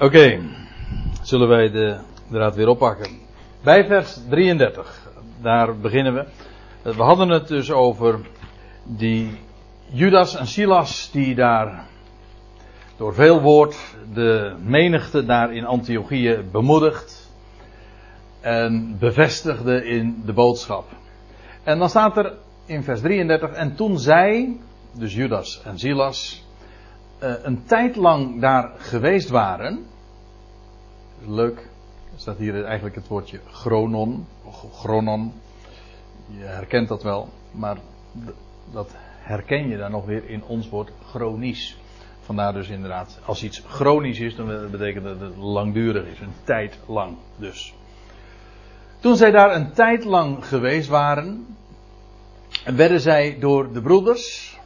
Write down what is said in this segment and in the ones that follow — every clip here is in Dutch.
Oké, zullen wij de draad weer oppakken. Bij vers 33, daar beginnen we. We hadden het dus over die Judas en Silas die daar door veel woord de menigte daar in Antiochië bemoedigd en bevestigde in de boodschap. En dan staat er in vers 33, en toen zij, dus Judas en Silas, eh, een tijd lang daar geweest waren. Leuk, staat hier eigenlijk het woordje chronon, chronon. Je herkent dat wel, maar dat herken je dan nog weer in ons woord chronisch. Vandaar dus inderdaad, als iets chronisch is, dan betekent dat het langdurig is, een tijd lang dus. Toen zij daar een tijd lang geweest waren, werden zij door de broeders,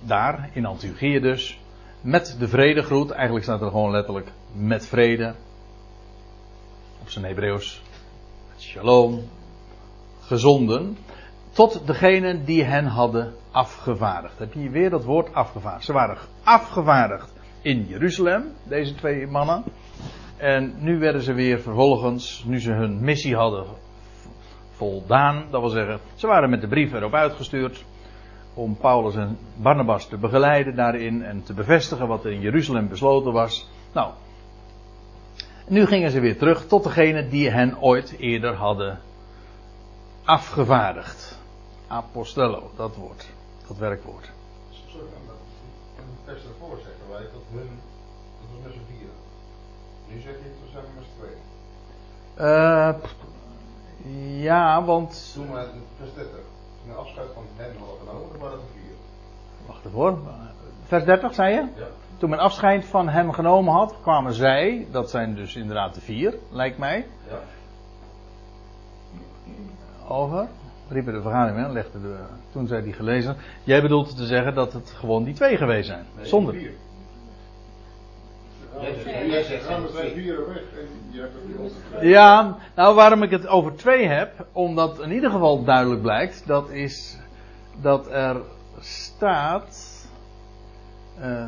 daar in Antiochië dus, met de vredegroet, eigenlijk staat er gewoon letterlijk met vrede, op zijn Hebreeuws, shalom, gezonden, tot degenen die hen hadden afgevaardigd. Heb je weer dat woord afgevaardigd? Ze waren afgevaardigd in Jeruzalem, deze twee mannen. En nu werden ze weer vervolgens, nu ze hun missie hadden voldaan, dat wil zeggen, ze waren met de brief erop uitgestuurd om Paulus en Barnabas te begeleiden daarin en te bevestigen wat er in Jeruzalem besloten was. Nou, nu gingen ze weer terug tot degene die hen ooit eerder hadden afgevaardigd. Apostello, dat woord, dat werkwoord. Sorry, maar in vers ervoor zeggen wij dat hun, dat was met z'n vieren. Nu zeg je, toen zijn we met z'n tweeën. Uh, ja, want. Toen we vers 30, toen afscheid van hen hadden genomen, waren het er vier. Wacht even hoor. Vers 30 zei je? Ja. Toen men afscheid van hem genomen had, kwamen zij, dat zijn dus inderdaad de vier, lijkt mij. Ja. Over. Riepen de vergadering, hè? legde de, toen zij die gelezen. Jij bedoelt te zeggen dat het gewoon die twee geweest zijn. Nee, Zonder. vier. En weer opgeschreven. Ja, nou waarom ik het over twee heb, omdat in ieder geval duidelijk blijkt, dat is dat er staat eh,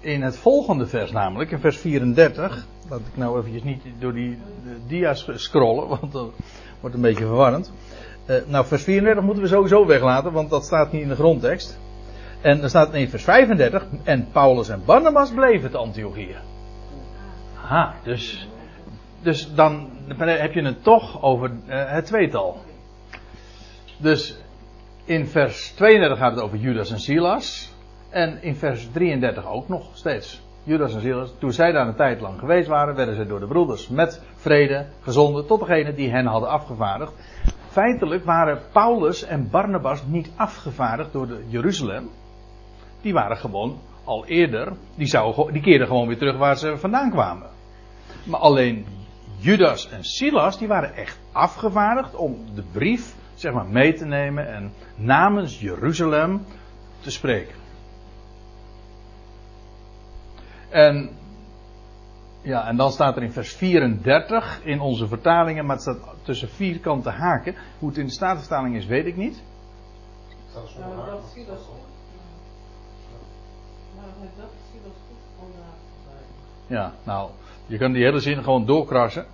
in het volgende vers namelijk, in vers 34, laat ik nou eventjes niet door die dia's scrollen, want dat wordt een beetje verwarrend. Eh, nou, vers 34 moeten we sowieso weglaten, want dat staat niet in de grondtekst. En er staat in vers 35, en Paulus en Barnabas bleven te Antiochië. Aha, dus dus dan heb je het toch over eh, het tweetal. Dus in vers 32 gaat het over Judas en Silas. En in vers 33 ook nog steeds. Judas en Silas, toen zij daar een tijd lang geweest waren, werden zij door de broeders met vrede gezonden tot degene die hen hadden afgevaardigd. Feitelijk waren Paulus en Barnabas niet afgevaardigd door de Jeruzalem. Die waren gewoon al eerder, die, zouden, die keerden gewoon weer terug waar ze vandaan kwamen. Maar alleen Judas en Silas, die waren echt afgevaardigd om de brief, zeg maar, mee te nemen en namens Jeruzalem te spreken. En, ja, en dan staat er in vers 34 in onze vertalingen, maar het staat tussen vierkante haken. Hoe het in de Statenvertaling is, weet ik niet. Nou, haken. dat zie dat goed. Dat goed Ja, nou, je kan die hele zin gewoon doorkrassen.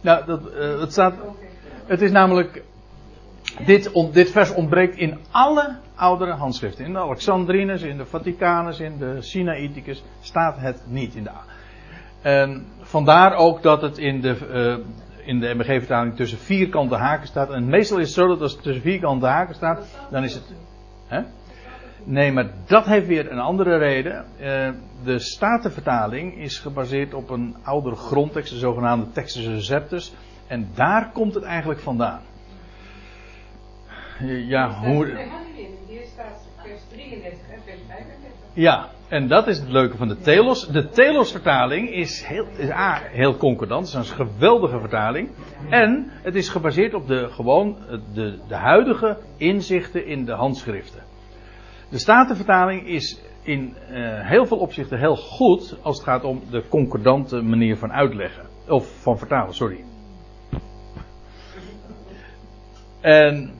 Nou, dat, eh, het staat. Het is namelijk. Dit, dit vers ontbreekt in alle oudere handschriften. In de Alexandrinus, in de Vaticanus, in de Sinaiticus staat het niet. In de, vandaar ook dat het in de, eh, in de MBG-vertaling tussen vierkante haken staat. En meestal is het zo dat als het tussen vierkante haken staat, dan is het. Hè? Nee, maar dat heeft weer een andere reden. Eh, de Statenvertaling is gebaseerd op een oudere grondtekst, de zogenaamde Textus Receptus. En daar komt het eigenlijk vandaan. Ja, hoe. Hier staat vers 33 en vers 35. Ja, en dat is het leuke van de Telos. De Telos-vertaling is, heel, is A, heel concordant. Het is een geweldige vertaling. En het is gebaseerd op de, gewoon de, de huidige inzichten in de handschriften. De Statenvertaling is in eh, heel veel opzichten heel goed als het gaat om de concordante manier van uitleggen. Of van vertalen, sorry. En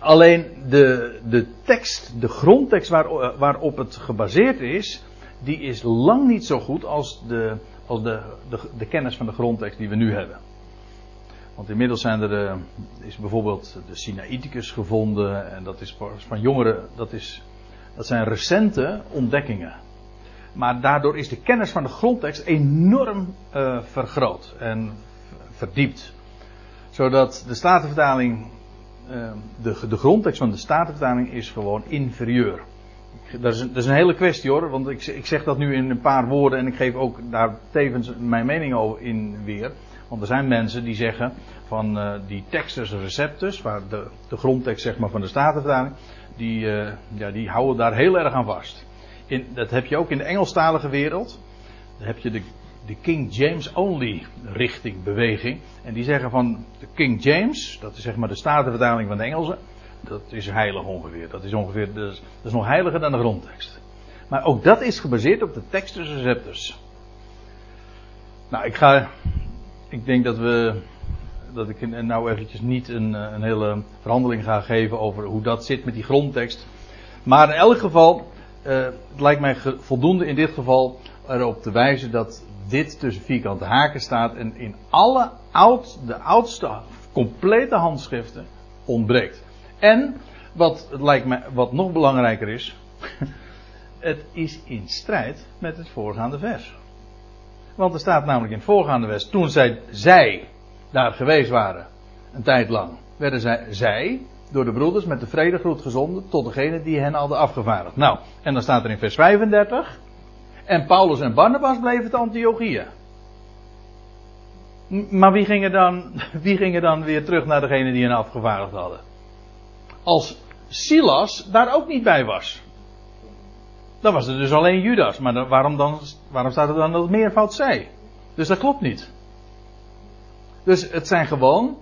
alleen de, de tekst, de grondtekst waar, waarop het gebaseerd is, die is lang niet zo goed als, de, als de, de, kennis van de grondtekst die we nu hebben. Want inmiddels zijn er, eh, is bijvoorbeeld de Sinaiticus gevonden. En dat is van jongeren, dat, is, dat zijn recente ontdekkingen. Maar daardoor is de kennis van de grondtekst enorm uh, vergroot en verdiept. Zodat de Statenvertaling, de, de grondtekst van de Statenvertaling is gewoon inferieur. Dat is, een, is een hele kwestie hoor, want ik, ik zeg dat nu in een paar woorden en ik geef ook daar tevens mijn mening over in weer. Want er zijn mensen die zeggen van uh, die Textus Receptus, waar de, de grondtekst zeg maar van de Statenvertaling, die, uh, ja, die houden daar heel erg aan vast. In, dat heb je ook in de Engelstalige wereld. Dan heb je de, de King James Only richting beweging. En die zeggen van de King James, dat is zeg maar de Statenvertaling van de Engelsen, dat is heilig ongeveer. Dat is ongeveer, dat is, nog heiliger dan de grondtekst. Maar ook dat is gebaseerd op de Textus Receptus. Nou, ik ga ik denk dat we. Dat ik nou eventjes niet een, eh, een hele verhandeling ga geven over hoe dat zit met die grondtekst. Maar in elk geval, uh, het lijkt mij voldoende in dit geval erop te wijzen dat dit tussen vierkante haken staat en in alle oud, de oudste complete handschriften ontbreekt. En wat, lijkt mij, wat nog belangrijker is, het is in strijd met het voorgaande vers. Want er staat namelijk in het voorgaande vers, toen zij, zij daar geweest waren, een tijd lang, werden zij, zij door de broeders met de vredegroet gezonden tot degene die hen hadden afgevaardigd. Nou, en dan staat er in vers 35, en Paulus en Barnabas bleven te Antiochieën. Maar wie gingen, dan, wie gingen dan weer terug naar degene die hen afgevaardigd hadden? Als Silas daar ook niet bij was. Dan was er dus alleen Judas. Maar waarom, dan, waarom staat er dan dat meervoud zij? Dus dat klopt niet. Dus het zijn gewoon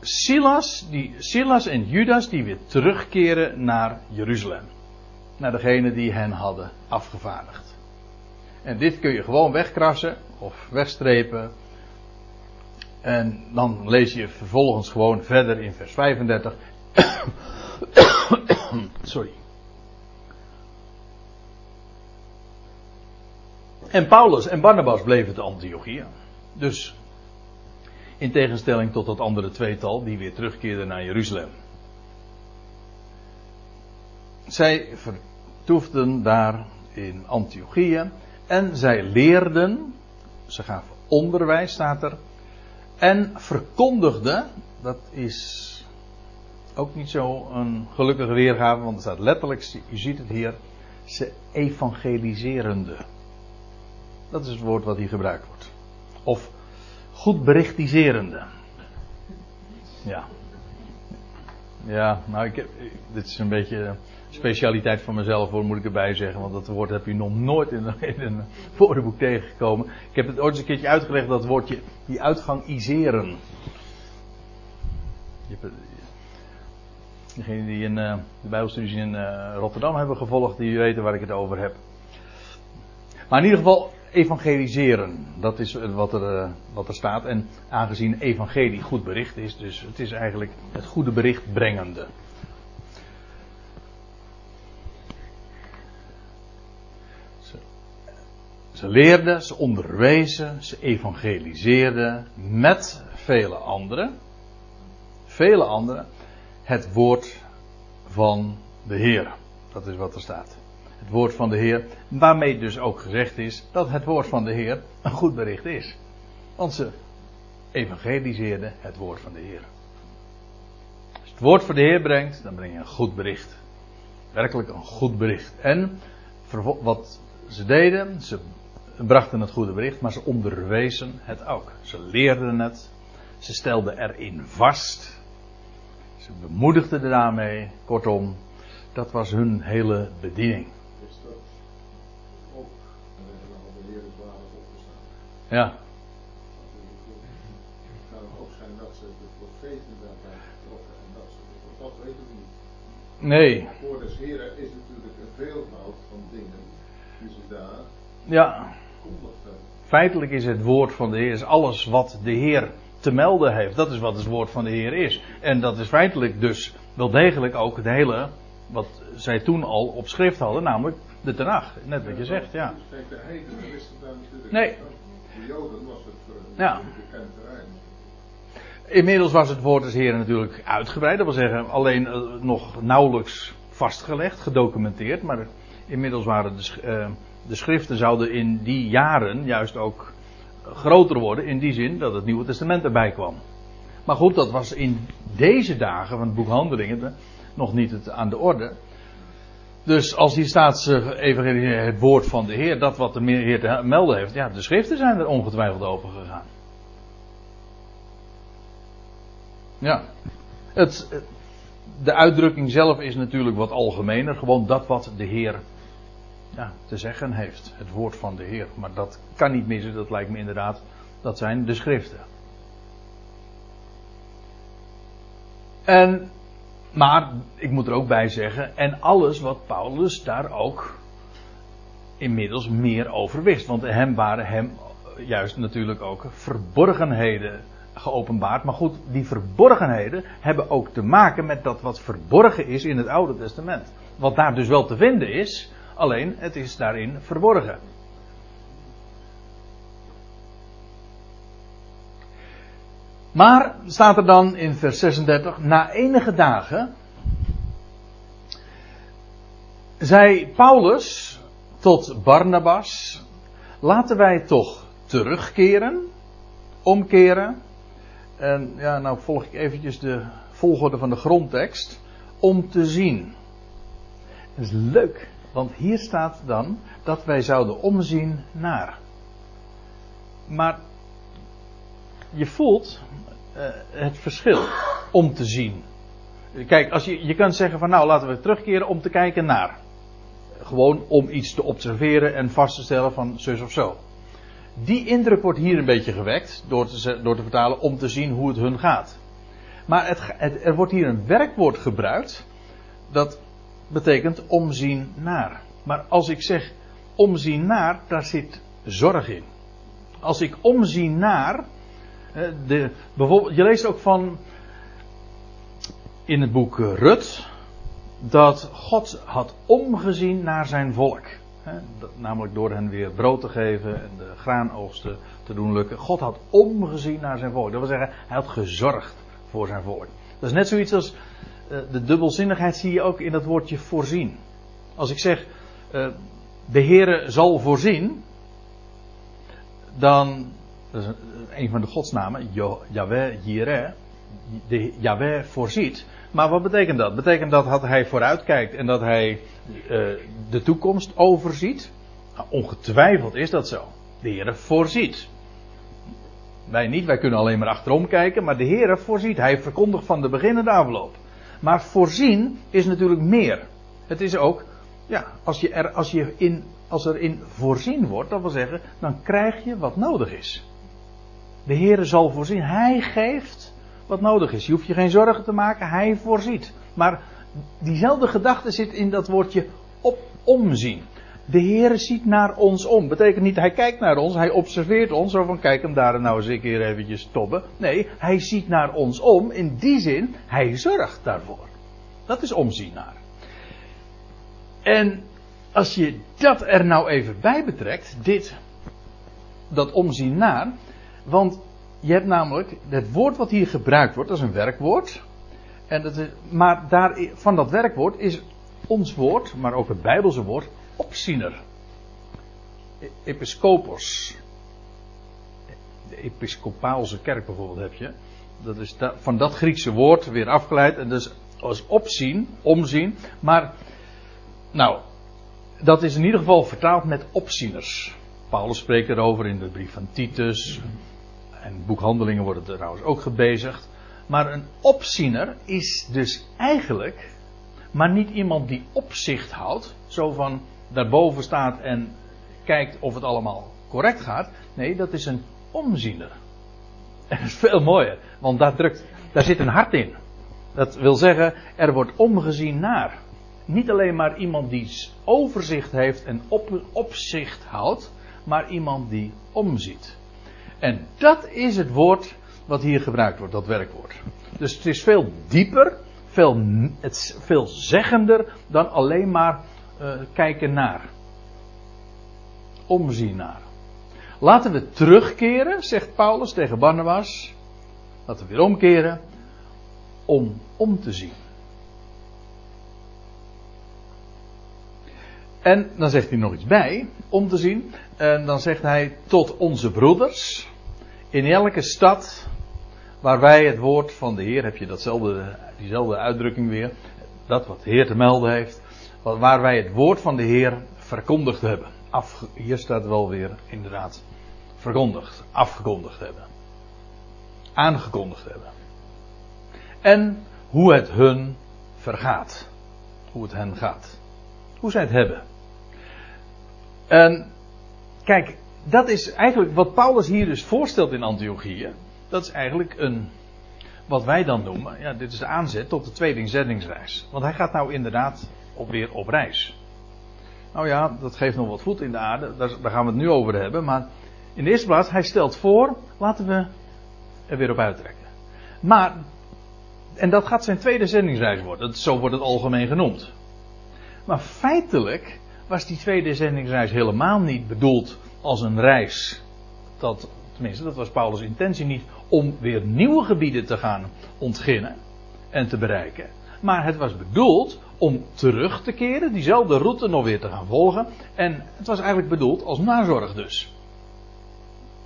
Silas, die, Silas en Judas die weer terugkeren naar Jeruzalem. Naar degene die hen hadden afgevaardigd. En dit kun je gewoon wegkrassen of wegstrepen. En dan lees je vervolgens gewoon verder in vers 35. Sorry. En Paulus en Barnabas bleven te Antiochië. Dus in tegenstelling tot dat andere tweetal die weer terugkeerden naar Jeruzalem. Zij vertoefden daar in Antiochië en zij leerden, ze gaven onderwijs staat er, en verkondigden, dat is ook niet zo een gelukkige weergave, want er staat letterlijk, u ziet het hier, ze evangeliserende. Dat is het woord wat hier gebruikt wordt. Of goed berichtiserende. Ja. Ja, nou, ik heb, dit is een beetje specialiteit van mezelf, hoor, moet ik erbij zeggen. Want dat woord heb je nog nooit in, een woordenboek tegengekomen. Ik heb het ooit eens een keertje uitgelegd, dat woordje, die uitgang iseren. Je hebt, degenen die in, uh, de Bijbelstudies in uh, Rotterdam hebben gevolgd, die weten waar ik het over heb. Maar in ieder geval, evangeliseren. Dat is wat er, eh, wat er staat. En aangezien evangelie goed bericht is, dus het is eigenlijk het goede bericht brengende. Ze, ze leerden, ze onderwezen, ze evangeliseerden met vele anderen. Vele anderen. Het woord van de Heer. Dat is wat er staat het woord van de Heer. Waarmee dus ook gezegd is dat het woord van de Heer een goed bericht is. Want ze evangeliseerden het woord van de Heer. Als het woord van de Heer brengt, dan breng je een goed bericht. Werkelijk een goed bericht. En wat ze deden, ze brachten het goede bericht, maar ze onderwezen het ook. Ze leerden het. Ze stelden erin vast. Ze bemoedigden daarmee. Kortom, dat was hun hele bediening. Ja. Het kan ook zijn dat ze de profeten daarbij betrokken en dat ze, dat weten we niet. Nee. Voor des Heren is natuurlijk een veelvoud van dingen die ze daar ja. Feitelijk is het woord van de Heer is alles wat de Heer te melden heeft. Dat is wat het woord van de Heer is. En dat is feitelijk dus wel degelijk ook het hele wat zij toen al op schrift hadden, namelijk de Tenach, net wat je zegt, ja. De natuurlijk Nee. De Joden was het eh, Ja. natuurlijk bekend terrein. Inmiddels was het woord des Heren natuurlijk uitgebreid. Dat wil zeggen, alleen eh, nog nauwelijks vastgelegd, gedocumenteerd. Maar inmiddels waren de, eh, de schriften zouden in die jaren juist ook groter worden. In die zin dat het Nieuwe Testament erbij kwam. Maar goed, dat was in deze dagen van het boek Handelingen eh, nog niet het, aan de orde. Dus als hier staat eh, evangelie het woord van de Heer, dat wat de Heer te melden heeft, ja, de schriften zijn er ongetwijfeld over gegaan. Ja. Het, de uitdrukking zelf is natuurlijk wat algemener. Gewoon dat wat de Heer ja, te zeggen heeft. Het woord van de Heer. Maar dat kan niet missen. Dat lijkt me inderdaad. Dat zijn de schriften. En, maar ik moet er ook bij zeggen. En alles wat Paulus daar ook inmiddels meer over wist. Want hem waren hem juist natuurlijk ook verborgenheden geopenbaard. Maar goed, die verborgenheden hebben ook te maken met dat wat verborgen is in het Oude Testament. Wat daar dus wel te vinden is, alleen het is daarin verborgen. Maar staat er dan in vers 36, na enige dagen zei Paulus tot Barnabas, laten wij toch terugkeren, omkeren. En ja, nou volg ik eventjes de volgorde van de grondtekst. Om te zien. Dat is leuk, want hier staat dan dat wij zouden omzien naar. Maar je voelt eh, het verschil om te zien. Kijk, als je, je kunt zeggen van nou laten we terugkeren om te kijken naar. Gewoon om iets te observeren en vast te stellen van zus of zo. Die indruk wordt hier een beetje gewekt door te, door te vertalen om te zien hoe het hun gaat. Maar het, er wordt hier een werkwoord gebruikt dat betekent omzien naar. Maar als ik zeg omzien naar, daar zit zorg in. Als ik omzien naar, de, je leest ook van in het boek eh, Rut dat God had omgezien naar zijn volk. Namelijk door hen weer brood te geven en de graanoogsten te doen lukken. God had omgezien naar zijn volk. Dat wil zeggen, hij had gezorgd voor zijn volk. Dat is net zoiets als eh, de dubbelzinnigheid zie je ook in dat woordje voorzien. Als ik zeg, eh, de Heere zal voorzien, dan, dat is een, van de godsnamen, Yahweh Jireh, de Yahweh voorziet. Maar wat betekent dat? Betekent dat dat hij vooruitkijkt en dat hij eh, de toekomst overziet? Nou, ongetwijfeld is dat zo. De Heer voorziet. Wij niet, wij kunnen alleen maar achterom kijken, maar de Heer voorziet. Hij verkondigt van de beginnende afloop. Maar voorzien is natuurlijk meer. Het is ook, ja, als, je er, als, je in, als er in voorzien wordt, dat wil zeggen, dan krijg je wat nodig is. De Heer zal voorzien. Hij geeft wat nodig is. Je hoeft je geen zorgen te maken, hij voorziet. Maar diezelfde gedachte zit in dat woordje op, omzien. De Heer ziet naar ons om. Betekent niet, hij kijkt naar ons, hij observeert ons. Zo van, kijk hem daar nou eens een keer eventjes tobben. Nee, hij ziet naar ons om. In die zin, hij zorgt daarvoor. Dat is omzien naar. En als je dat er nou even bij betrekt, dit, dat omzien naar. Want je hebt namelijk, het woord wat hier gebruikt wordt, dat is een werkwoord. En dat is, maar daar, van dat werkwoord is ons woord, maar ook het Bijbelse woord, opziener. E- Episcopos. De episcopaalse kerk bijvoorbeeld heb je. Dat is van dat Griekse woord weer afgeleid. En dus als opzien, omzien. Maar, nou, dat is in ieder geval vertaald met opzieners. Paulus spreekt erover in de brief van Titus. En boekhandelingen worden er trouwens ook gebezigd. Maar een opziener is dus eigenlijk maar niet iemand die opzicht houdt, zo van daarboven staat en kijkt of het allemaal correct gaat. Nee, dat is een omziener. En dat is veel mooier, want daar, drukt, daar zit een hart in. Dat wil zeggen, er wordt omgezien naar. Niet alleen maar iemand die overzicht heeft en op, opzicht houdt, maar iemand die omziet. En dat is het woord wat hier gebruikt wordt, dat werkwoord. Dus het is veel dieper, veel, het veel zeggender dan alleen maar uh, kijken naar. omzien naar. Laten we terugkeren, zegt Paulus tegen Barnabas. Laten we weer omkeren om om te zien. En dan zegt hij nog iets bij, om te zien. En dan zegt hij tot onze broeders. In elke stad waar wij het woord van de Heer, heb je datzelfde, diezelfde uitdrukking weer. Dat wat de Heer te melden heeft. Waar wij het woord van de Heer verkondigd hebben. Hier staat wel weer inderdaad verkondigd, afgekondigd hebben. Aangekondigd hebben. En hoe het hun vergaat. Hoe het hen gaat. Hoe zij het hebben. En kijk, dat is eigenlijk wat Paulus hier dus voorstelt in Antiochië. Dat is eigenlijk een, wat wij dan noemen, ja, dit is de aanzet tot de tweede zendingsreis. Want hij gaat nou inderdaad op, weer op reis. Nou ja, dat geeft nog wat voet in de aarde, daar, daar gaan we het nu over hebben. Maar in de eerste plaats, hij stelt voor, laten we er weer op uittrekken. Maar, en dat gaat zijn tweede zendingsreis worden, zo wordt het algemeen genoemd. Maar feitelijk was die tweede zendingsreis helemaal niet bedoeld als een reis. Dat, tenminste, dat was Paulus' intentie niet om weer nieuwe gebieden te gaan ontginnen en te bereiken. Maar het was bedoeld om terug te keren, diezelfde route nog weer te gaan volgen. En het was eigenlijk bedoeld als nazorg dus.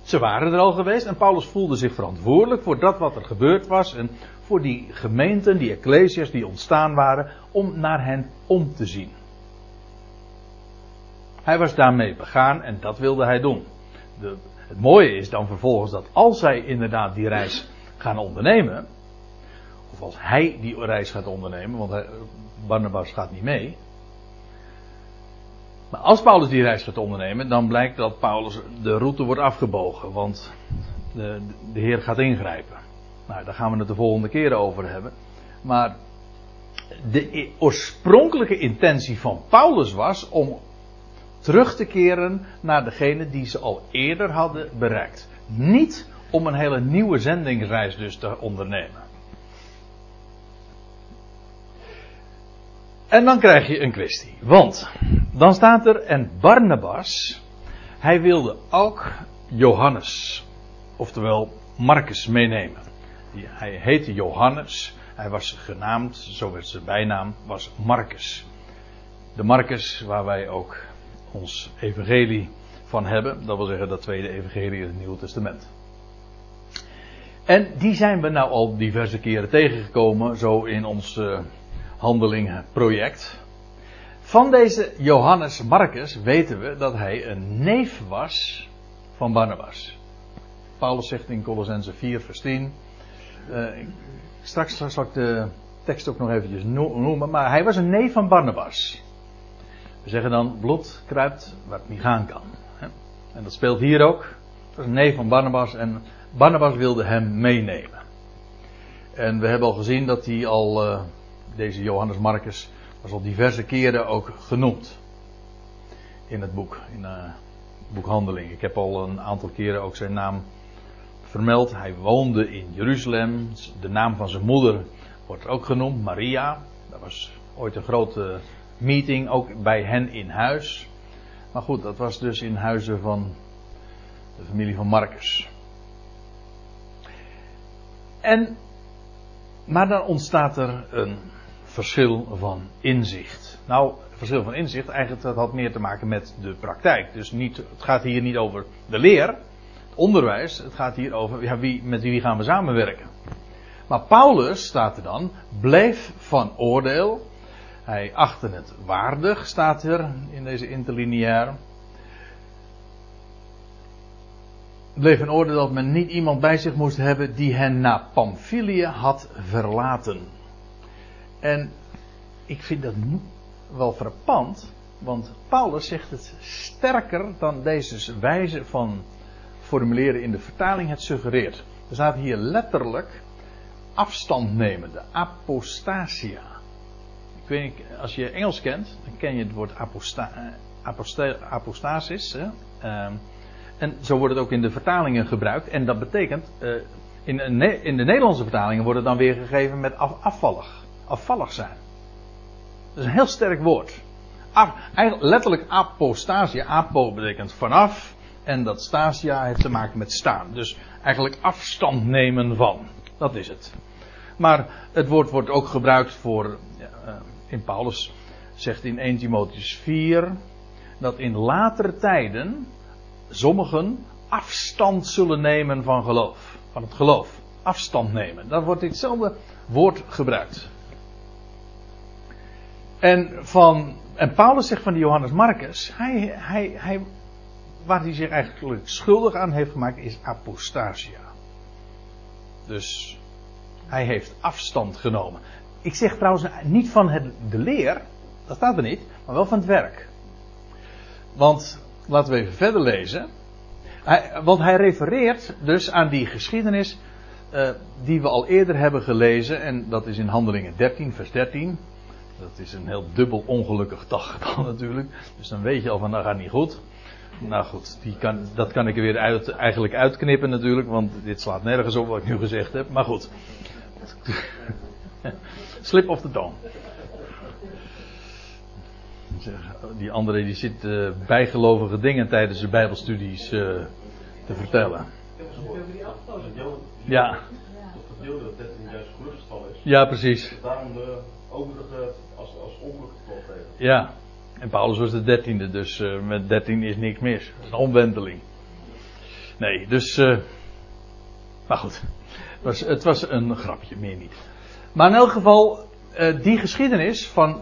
Ze waren er al geweest en Paulus voelde zich verantwoordelijk voor dat wat er gebeurd was en voor die gemeenten, die ecclesia's die ontstaan waren, om naar hen om te zien. Hij was daarmee begaan en dat wilde hij doen. De, het mooie is dan vervolgens dat als zij inderdaad die reis gaan ondernemen, of als hij die reis gaat ondernemen, want Barnabas gaat niet mee. Maar als Paulus die reis gaat ondernemen, dan blijkt dat Paulus de route wordt afgebogen, want de, de Heer gaat ingrijpen. Nou, daar gaan we het de volgende keer over hebben. Maar de oorspronkelijke intentie van Paulus was om terug te keren naar degene die ze al eerder hadden bereikt. Niet om een hele nieuwe zendingsreis dus te ondernemen. En dan krijg je een kwestie. Want dan staat er, en Barnabas, hij wilde ook Johannes, oftewel Marcus, meenemen. Hij heette Johannes, hij was genaamd, zo werd zijn bijnaam, was Marcus. De Marcus waar wij ook ons evangelie van hebben. Dat wil zeggen dat tweede evangelie in het Nieuwe Testament. En die zijn we nou al diverse keren tegengekomen, zo in ons uh, handelingenproject. Van deze Johannes Marcus weten we dat hij een neef was van Barnabas. Paulus zegt in Colossense 4 vers 10. Uh, straks zal ik de tekst ook nog eventjes noemen. Maar hij was een neef van Barnabas. We zeggen dan, bloed kruipt waar het niet gaan kan. En dat speelt hier ook. Dat is een neef van Barnabas en Barnabas wilde hem meenemen. En we hebben al gezien dat hij al, uh, deze Johannes Marcus, was al diverse keren ook genoemd. In het boek, in uh, boek Handeling. Ik heb al een aantal keren ook zijn naam vermeld. Hij woonde in Jeruzalem. De naam van zijn moeder wordt ook genoemd, Maria. Dat was ooit een grote meeting, ook bij hen in huis. Maar goed, dat was dus in huizen van de familie van Marcus. En, maar dan ontstaat er een verschil van inzicht. Nou, verschil van inzicht, eigenlijk dat had meer te maken met de praktijk. Dus niet, het gaat hier niet over de leer, het onderwijs, het gaat hier over ja, wie, met wie gaan we samenwerken. Maar Paulus, staat er dan, bleef van oordeel hij achtte het waardig, staat er in deze interlineair. bleef een oordeel dat men niet iemand bij zich moest hebben die hen naar Pamphylië had verlaten. En ik vind dat wel frappant, want Paulus zegt het sterker dan deze wijze van formuleren in de vertaling het suggereert. Er staat hier letterlijk afstand nemen, de apostasia als je Engels kent, dan ken je het woord aposta, aposta, apostasis. Um, en zo wordt het ook in de vertalingen gebruikt. En dat betekent, uh, in, in, de Nederlandse vertalingen wordt het dan weer gegeven met af, afvallig. Afvallig zijn. Dat is een heel sterk woord. letterlijk apostasia. Apo betekent vanaf. En dat stasia heeft te maken met staan. Dus eigenlijk afstand nemen van. Dat is het. Maar het woord wordt ook gebruikt voor. Uh, in Paulus zegt in 1 Timotheus 4. Dat in latere tijden. sommigen afstand zullen nemen van geloof. Van het geloof. Afstand nemen. Daar wordt hetzelfde woord gebruikt. En, van, en Paulus zegt van Johannes Marcus, hij, hij, hij, waar hij zich eigenlijk schuldig aan heeft gemaakt is apostasia. Dus hij heeft afstand genomen. Ik zeg trouwens niet van het, de leer, dat staat er niet, maar wel van het werk. Want laten we even verder lezen. Hij, want hij refereert dus aan die geschiedenis uh, die we al eerder hebben gelezen. En dat is in Handelingen 13, vers 13. Dat is een heel dubbel ongelukkig daggetal natuurlijk. Dus dan weet je al van dat gaat niet goed. Nou goed, die kan, dat kan ik er weer uit, eigenlijk uitknippen natuurlijk. Want dit slaat nergens op wat ik nu gezegd heb. Maar goed. Slip of the tongue. Die andere die zit uh, bijgelovige dingen tijdens de bijbelstudies uh, te vertellen. Ja. Ja, precies. Daarom de overige als, ongeluk gevolgd Ja. En Paulus was de dertiende, dus uh, met dertien is niks mis. Dat is een omwenteling. Nee, dus. Maar goed. Was, het was een grapje, meer niet. Maar in elk geval, uh, die geschiedenis van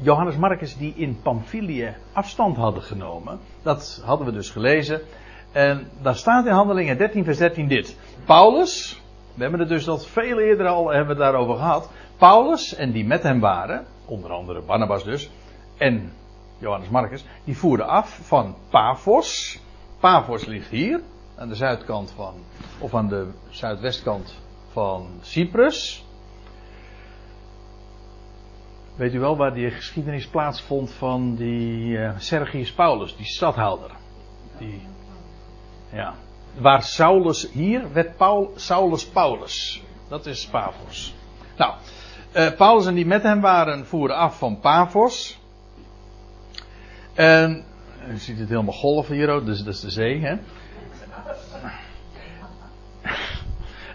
Johannes Marcus die in Pamphylië afstand hadden genomen. Dat hadden we dus gelezen. En daar staat in Handelingen 13 vers 13 dit. Paulus, we hebben het dus dat veel eerder al hebben we daarover gehad. Paulus en die met hem waren, onder andere Barnabas dus, en Johannes Marcus, die voerden af van Paphos. Paphos ligt hier, aan de zuidkant van, of aan de zuidwestkant van Cyprus. Weet u wel waar die geschiedenis plaatsvond van die uh, Sergius Paulus, die stadhouder? Die, ja. Waar Saulus, hier werd Paul, Saulus Paulus. Dat is Paphos. Nou, uh, Paulus en die met hem waren voeren af van Paphos. En u ziet het helemaal golven hier ook, dus dat is de zee. Hè?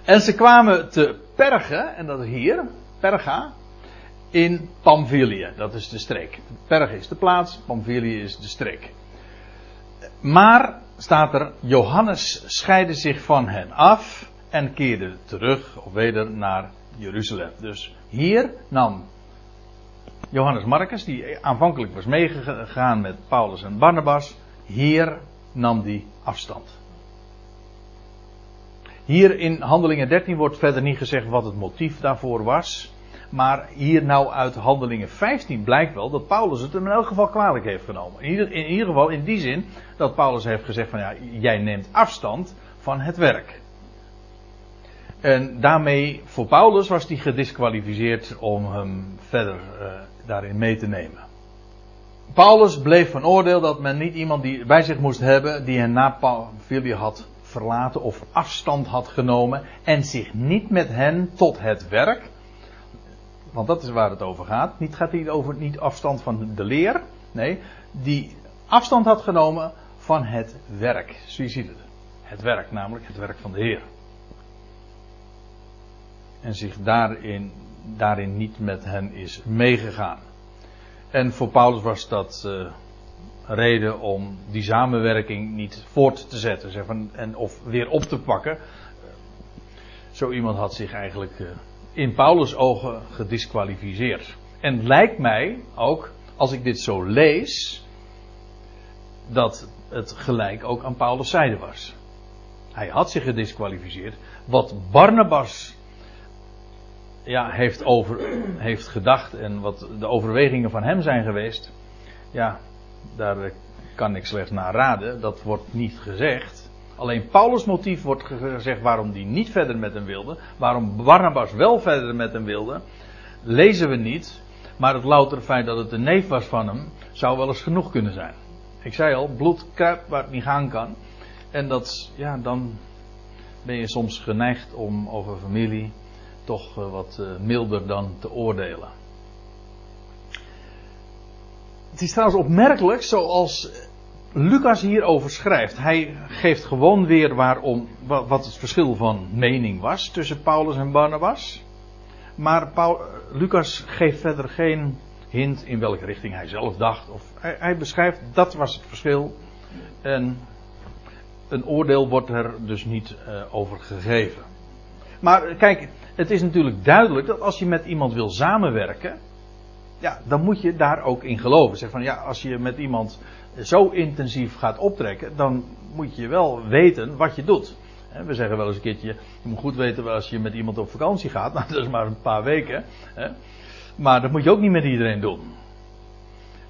En ze kwamen te Perge, en dat is hier, Perga, in Pamphylië. Dat is de streek. Perge is de plaats, Pamphylië is de streek. Maar, staat er, Johannes scheidde zich van hen af en keerde terug, of weder, naar Jeruzalem. Dus hier nam Johannes Marcus, die aanvankelijk was meegegaan met Paulus en Barnabas, hier nam die afstand. Hier in Handelingen 13 wordt verder niet gezegd wat het motief daarvoor was. Maar hier nou uit Handelingen 15 blijkt wel dat Paulus het in elk geval kwalijk heeft genomen. In ieder, geval in die zin dat Paulus heeft gezegd van ja, jij neemt afstand van het werk. En daarmee, voor Paulus was hij gedisqualificeerd om hem verder uh, daarin mee te nemen. Paulus bleef van oordeel dat men niet iemand die bij zich moest hebben die hen na had verlaten of afstand had genomen en zich niet met hen tot het werk, want dat is waar het over gaat, niet gaat hij over niet afstand van de leer, nee, die afstand had genomen van het werk. Zo je ziet het. Het werk, namelijk het werk van de Heer en zich daarin, daarin niet met hen is meegegaan. En voor Paulus was dat uh, reden om die samenwerking niet voort te zetten zeg en, of weer op te pakken. Zo iemand had zich eigenlijk uh, in Paulus' ogen gedisqualificeerd. En lijkt mij ook, als ik dit zo lees, dat het gelijk ook aan Paulus' zijde was. Hij had zich gedisqualificeerd. Wat Barnabas ja, heeft, over, heeft gedacht en wat de overwegingen van hem zijn geweest, ja, daar kan ik slechts naar raden. Dat wordt niet gezegd. Alleen Paulus' motief wordt gezegd waarom die niet verder met hem wilde. Waarom Barnabas wel verder met hem wilde. Lezen we niet. Maar het louter feit dat het een neef was van hem. zou wel eens genoeg kunnen zijn. Ik zei al, bloed kruipt waar het niet gaan kan. En dat, ja, dan ben je soms geneigd om over familie toch wat milder dan te oordelen. het is trouwens opmerkelijk zoals Lucas hierover schrijft. Hij geeft gewoon weer waarom, wa- wat het verschil van mening was tussen Paulus en Barnabas. Maar Paul, Lucas geeft verder geen hint in welke richting hij zelf dacht. Of, hij, hij beschrijft dat was het verschil. En een oordeel wordt er dus niet eh, over gegeven. Maar eh, kijk, het is natuurlijk duidelijk dat als je met iemand wil samenwerken. Ja, dan moet je daar ook in geloven. Zeg van ja, als je met iemand zo intensief gaat optrekken, dan moet je wel weten wat je doet. We zeggen wel eens een keertje, je moet goed weten als je met iemand op vakantie gaat. Nou, dat is maar een paar weken. Maar dat moet je ook niet met iedereen doen.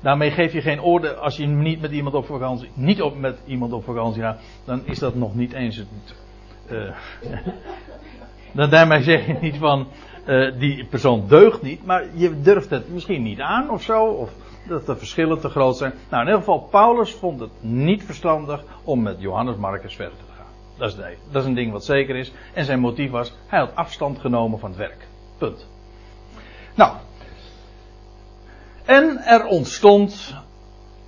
Daarmee geef je geen oordeel als je niet met iemand op vakantie, niet op, met iemand op vakantie gaat, dan is dat nog niet eens het. eh, dan daarmee zeg je niet van eh, die persoon deugt niet, maar je durft het misschien niet aan of zo, of dat de verschillen te groot zijn. Nou, in ieder geval, Paulus vond het niet verstandig om met Johannes Marcus verder te gaan. Dat is, dat is een ding wat zeker is. En zijn motief was, hij had afstand genomen van het werk. Punt. Nou. En er ontstond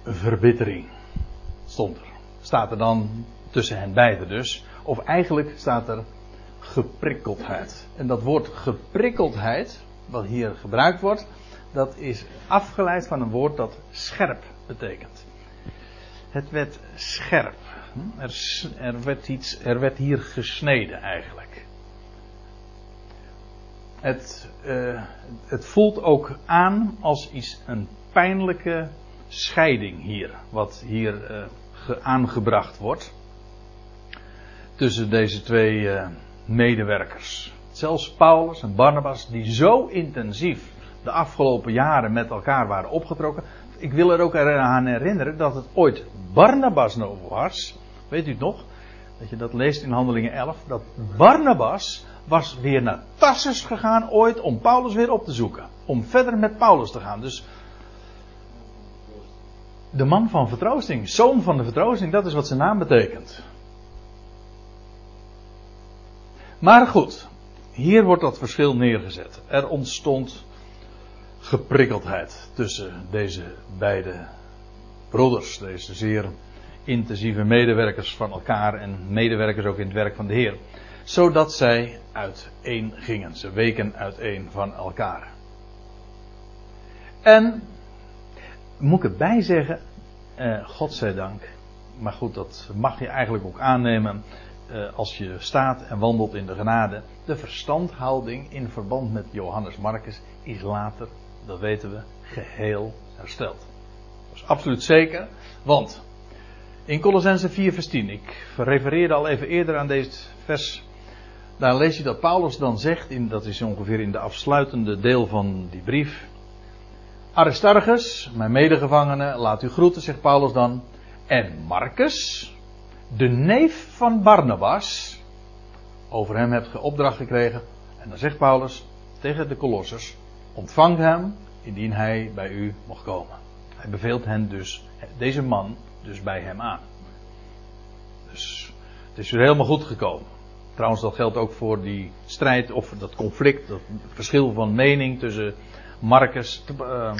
verbittering. Stond er. Staat er dan tussen hen beiden dus. Of eigenlijk staat er geprikkeldheid. En dat woord geprikkeldheid, wat hier gebruikt wordt, dat is afgeleid van een woord dat scherp betekent. Het werd scherp. Er, s- er, werd iets, er werd hier gesneden eigenlijk. Het, eh, het voelt ook aan als iets, een pijnlijke scheiding hier, wat hier eh, ge- aangebracht wordt. Tussen deze twee eh, medewerkers. Zelfs Paulus en Barnabas, die zo intensief de afgelopen jaren met elkaar waren opgetrokken. Ik wil er ook aan herinneren dat het ooit Barnabas nog was. Weet u het nog? Dat je dat leest in Handelingen 11. Dat Barnabas was weer naar Tarsus gegaan ooit om Paulus weer op te zoeken. Om verder met Paulus te gaan. Dus de man van vertroosting, zoon van de vertroosting, dat is wat zijn naam betekent. Maar goed, hier wordt dat verschil neergezet. Er ontstond geprikkeldheid tussen deze beide broeders, deze zeer intensieve medewerkers van elkaar en medewerkers ook in het werk van de Heer. Zodat zij uiteen gingen. Ze weken uiteen van elkaar. En, moet ik erbij zeggen, eh, godzijdank, maar goed, dat mag je eigenlijk ook aannemen eh, als je staat en wandelt in de genade. De verstandhouding in verband met Johannes Marcus is later, dat weten we, geheel hersteld. Dat is absoluut zeker, want in Colossense 4 vers 10, ik refereerde al even eerder aan deze vers, daar lees je dat Paulus dan zegt, dat is ongeveer in de afsluitende deel van die brief, Aristarchus, mijn medegevangene, laat u groeten, zegt Paulus dan, en Marcus, de neef van Barnabas, over hem hebt ge opdracht gekregen. En dan zegt Paulus tegen de Kolossers: ontvang hem indien hij bij u mocht komen. Hij beveelt hen dus, deze man, dus bij hem aan. Dus het is weer helemaal goed gekomen. Trouwens, dat geldt ook voor die strijd of dat conflict, dat verschil van mening tussen Marcus, uh,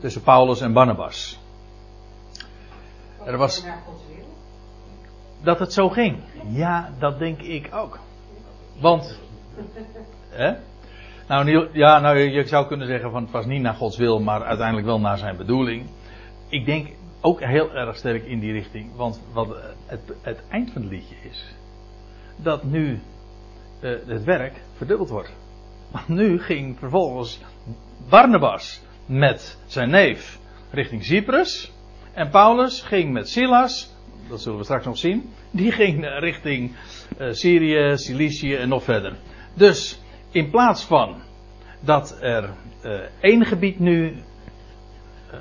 tussen Paulus en Barnabas. Er was dat het zo ging. Ja, dat denk ik ook. Want, hè? Nou, ja, nou, je zou kunnen zeggen van het was niet naar Gods wil, maar uiteindelijk wel naar zijn bedoeling. Ik denk ook heel erg sterk in die richting, want wat het, het eind van het liedje is, dat nu eh, het werk verdubbeld wordt. Want nu ging vervolgens Barnabas met zijn neef richting Cyprus. En Paulus ging met Silas, dat zullen we straks nog zien, die ging eh, richting eh, Syrië, Cilicië en nog verder. Dus in plaats van dat er eh, één gebied nu eh,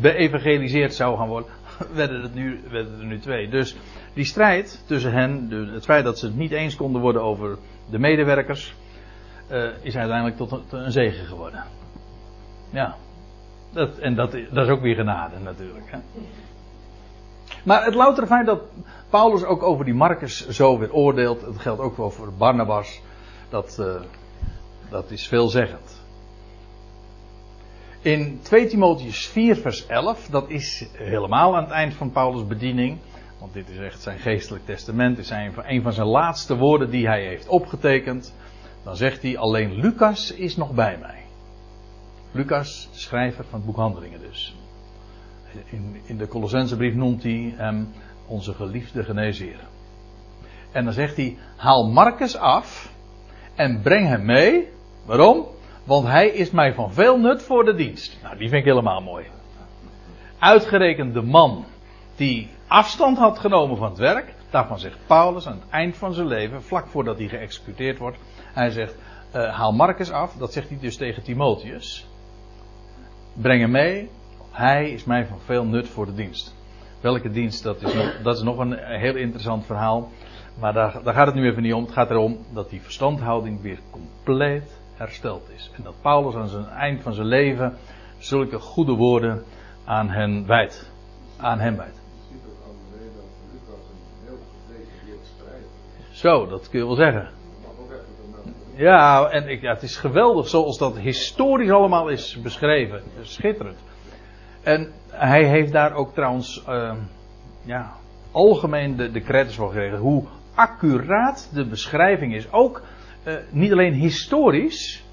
beevangeliseerd zou gaan worden, werden, het nu, werden er nu twee. Dus die strijd tussen hen, het feit dat ze het niet eens konden worden over de medewerkers, eh, is uiteindelijk tot een, zegen geworden. Ja. Dat, en dat, dat is ook weer genade natuurlijk. Hè? Maar het loutere feit dat Paulus ook over die Marcus zo weer oordeelt, het geldt ook wel voor Barnabas, dat, eh, dat is veelzeggend. In 2 Timotheus 4 vers 11, dat is helemaal aan het eind van Paulus' bediening. Want dit is echt zijn geestelijk testament. Dit is een van zijn laatste woorden die hij heeft opgetekend. Dan zegt hij, alleen Lucas is nog bij mij. Lucas, schrijver van het boek Handelingen dus. In, in de Colossensebrief noemt hij hem onze geliefde geneesheer. En dan zegt hij, haal Marcus af en breng hem mee. Waarom? Want hij is mij van veel nut voor de dienst. Nou, die vind ik helemaal mooi. Uitgerekend de man die afstand had genomen van het werk. Daarvan zegt Paulus aan het eind van zijn leven, vlak voordat hij geëxecuteerd wordt. Hij zegt, uh, haal Marcus af. Dat zegt hij dus tegen Timotheus. Breng hem mee. Hij is mij van veel nut voor de dienst. Welke dienst, dat is dat is nog een heel interessant verhaal. Maar daar, daar gaat het nu even niet om. Het gaat erom dat die verstandhouding weer compleet hersteld is. En dat Paulus aan zijn eind van zijn leven zulke goede woorden aan hen wijdt. Aan hem wijdt. Zo, dat kun je wel zeggen. Ja, en ik, ja, het is geweldig zoals dat historisch allemaal is beschreven. Schitterend. En hij heeft daar ook trouwens, uh, ja, algemeen de, de credits voor gekregen. Hoe accuraat de beschrijving is. Ook uh, niet alleen historisch,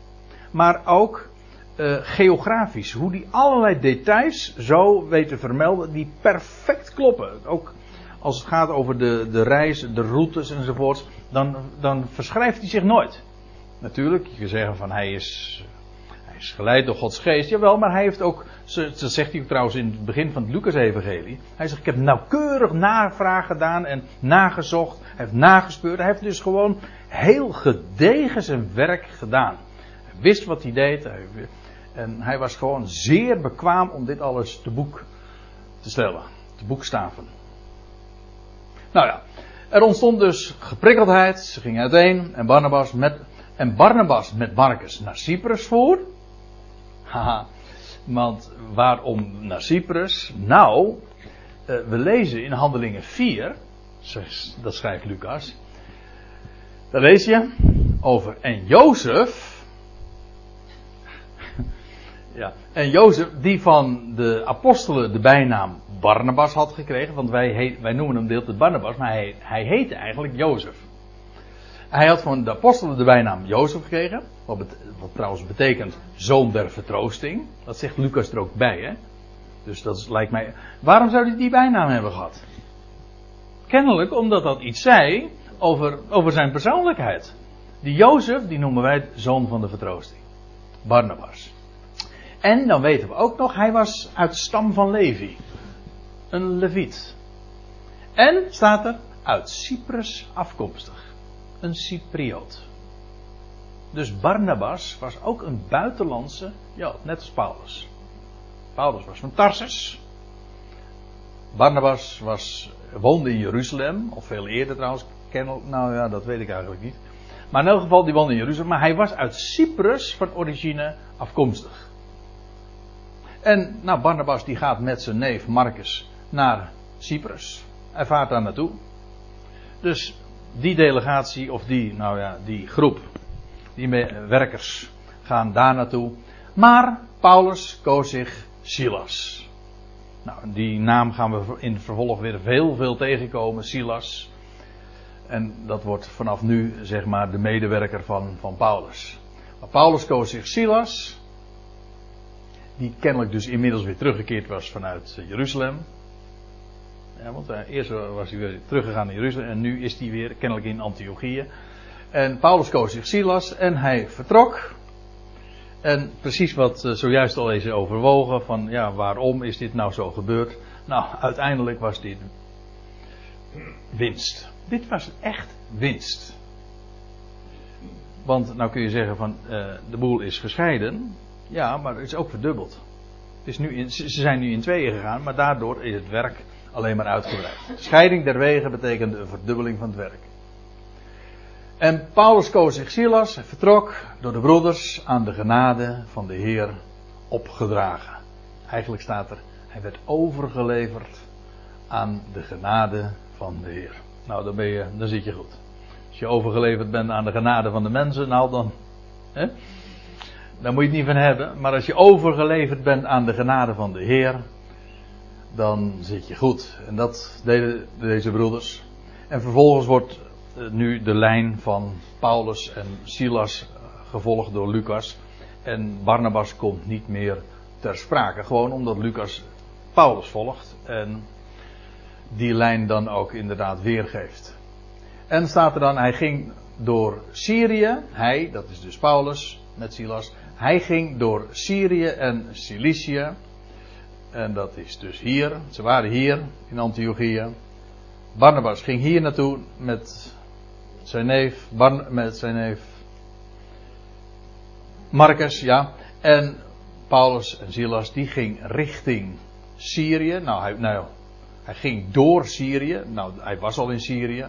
maar ook uh, geografisch. Hoe die allerlei details zo weten vermelden die perfect kloppen. Ook als het gaat over de, de reis, de routes enzovoort, dan, dan verschrijft hij zich nooit. Natuurlijk, je kunt zeggen van hij is, is geleid door Gods geest. Jawel, maar hij heeft ook, dat zegt hij trouwens in het begin van het Lucas-evangelie. Hij zegt, ik heb nauwkeurig navraag gedaan en nagezocht. Hij heeft nagespeurd. Hij heeft dus gewoon heel gedegen zijn werk gedaan. Hij wist wat hij deed. En hij was gewoon zeer bekwaam om dit alles te boek te stellen. Te boekstaven. Nou ja, er ontstond dus geprikkeldheid. Ze gingen uiteen. En Barnabas met, en Barnabas met Marcus naar Cyprus voer. Haha. Want waarom naar Cyprus? Nou, we lezen in Handelingen 4. Dat schrijft Lucas. Daar lees je over. En Jozef. ja, en Jozef, die van de apostelen de bijnaam Barnabas had gekregen. Want wij, heet, wij noemen hem deelt Barnabas, maar hij, hij heette eigenlijk Jozef. Hij had van de apostelen de bijnaam Jozef gekregen. Wat, trouwens betekent zoon der vertroosting. Dat zegt Lucas er ook bij, hè. Dus dat lijkt mij. Waarom zou hij die bijnaam hebben gehad? Kennelijk omdat dat iets zei over, over zijn persoonlijkheid. Die Jozef, die noemen wij zoon van de vertroosting. Barnabas. En dan weten we ook nog, hij was uit stam van Levi. Een leviet. En staat er, uit Cyprus afkomstig. Een Cypriot. Dus Barnabas was ook een buitenlandse, ja, net als Paulus. Paulus was van Tarsus. Barnabas was, woonde in Jeruzalem, of veel eerder trouwens, nou ja, dat weet ik eigenlijk niet. Maar in elk geval, die woonde in Jeruzalem. Maar hij was uit Cyprus van origine afkomstig. En nou, Barnabas die gaat met zijn neef Marcus naar Cyprus. Hij vaart daar naartoe. Dus die delegatie, of die, nou ja, die groep, die werkers gaan daar naartoe. Maar Paulus koos zich Silas. Nou, die naam gaan we in het vervolg weer veel, veel tegenkomen, Silas. En dat wordt vanaf nu, zeg maar, de medewerker van, van Paulus. Maar Paulus koos zich Silas. Die kennelijk dus inmiddels weer teruggekeerd was vanuit Jeruzalem. Want uh, eerst was hij weer teruggegaan naar Jeruzalem en nu is hij weer kennelijk in Antiochië. En Paulus koos zich Silas en hij vertrok. En precies wat uh, zojuist al is overwogen: van ja, waarom is dit nou zo gebeurd? Nou, uiteindelijk was dit winst. Dit was echt winst. Want nou kun je zeggen van uh, de boel is gescheiden. Ja, maar het is ook verdubbeld. Het is nu ze zijn nu in tweeën gegaan, maar daardoor is het werk alleen maar uitgebreid. Scheiding der wegen betekent een verdubbeling van het werk. En Paulus koos zich Silas vertrok door de broeders aan de genade van de Heer opgedragen. Eigenlijk staat er, hij werd overgeleverd aan de genade van de Heer. Nou, dan, ben je, dan zit je goed. Als je overgeleverd bent aan de genade van de mensen, nou dan. Hè? daar moet je het niet van hebben. Maar als je overgeleverd bent aan de genade van de Heer, dan zit je goed. En dat deden deze broeders. En vervolgens wordt eh, nu de lijn van Paulus en Silas eh, gevolgd door Lucas. En Barnabas komt niet meer ter sprake. Gewoon omdat Lucas Paulus volgt. En die lijn dan ook inderdaad weergeeft. En staat er dan, hij ging door Syrië. Hij, dat is dus Paulus met Silas. Hij ging door Syrië en Cilicië. En dat is dus hier. Ze waren hier in Antiochië. Barnabas ging hier naartoe met zijn neef, Barn, met zijn neef Marcus, ja. En Paulus en Silas, die ging richting Syrië. Nou hij, nou, hij ging door Syrië. Nou, hij was al in Syrië.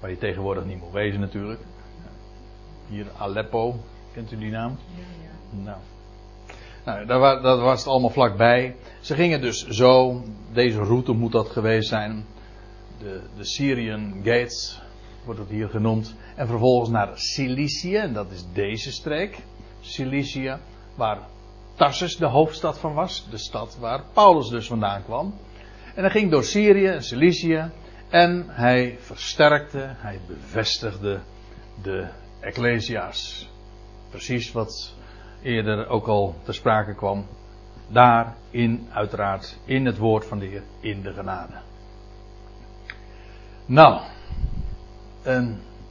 Waar je tegenwoordig niet moet wezen natuurlijk. Hier Aleppo, kent u die naam? Nou. Nou, dat, was het allemaal vlakbij. Ze gingen dus zo, deze route moet dat geweest zijn. De, de Syrian Gates wordt het hier genoemd. En vervolgens naar Cilicië, en dat is deze streek. Cilicië, waar Tarsus de hoofdstad van was. De stad waar Paulus dus vandaan kwam. En hij ging door Syrië en Cilicië. En hij versterkte, hij bevestigde de Ecclesia's. Precies wat eerder ook al ter sprake kwam. Daarin, uiteraard, in het woord van de Heer, in de genade. Nou,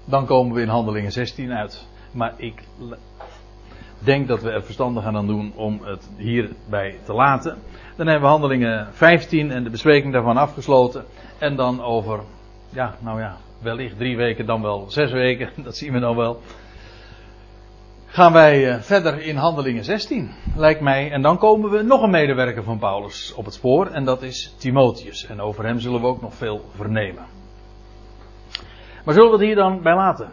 dan komen we in Handelingen 16 uit. Maar ik denk dat we er verstandig aan doen om het hierbij te laten. Dan hebben we Handelingen 15 en de bespreking daarvan afgesloten. En dan over, ja, nou ja, wellicht drie weken, dan wel zes weken, dat zien we dan wel gaan wij eh, verder in Handelingen 16, lijkt mij. En dan komen we nog een medewerker van Paulus op het spoor. En dat is Timotheus. En over hem zullen we ook nog veel vernemen. Maar zullen we het hier dan bij laten?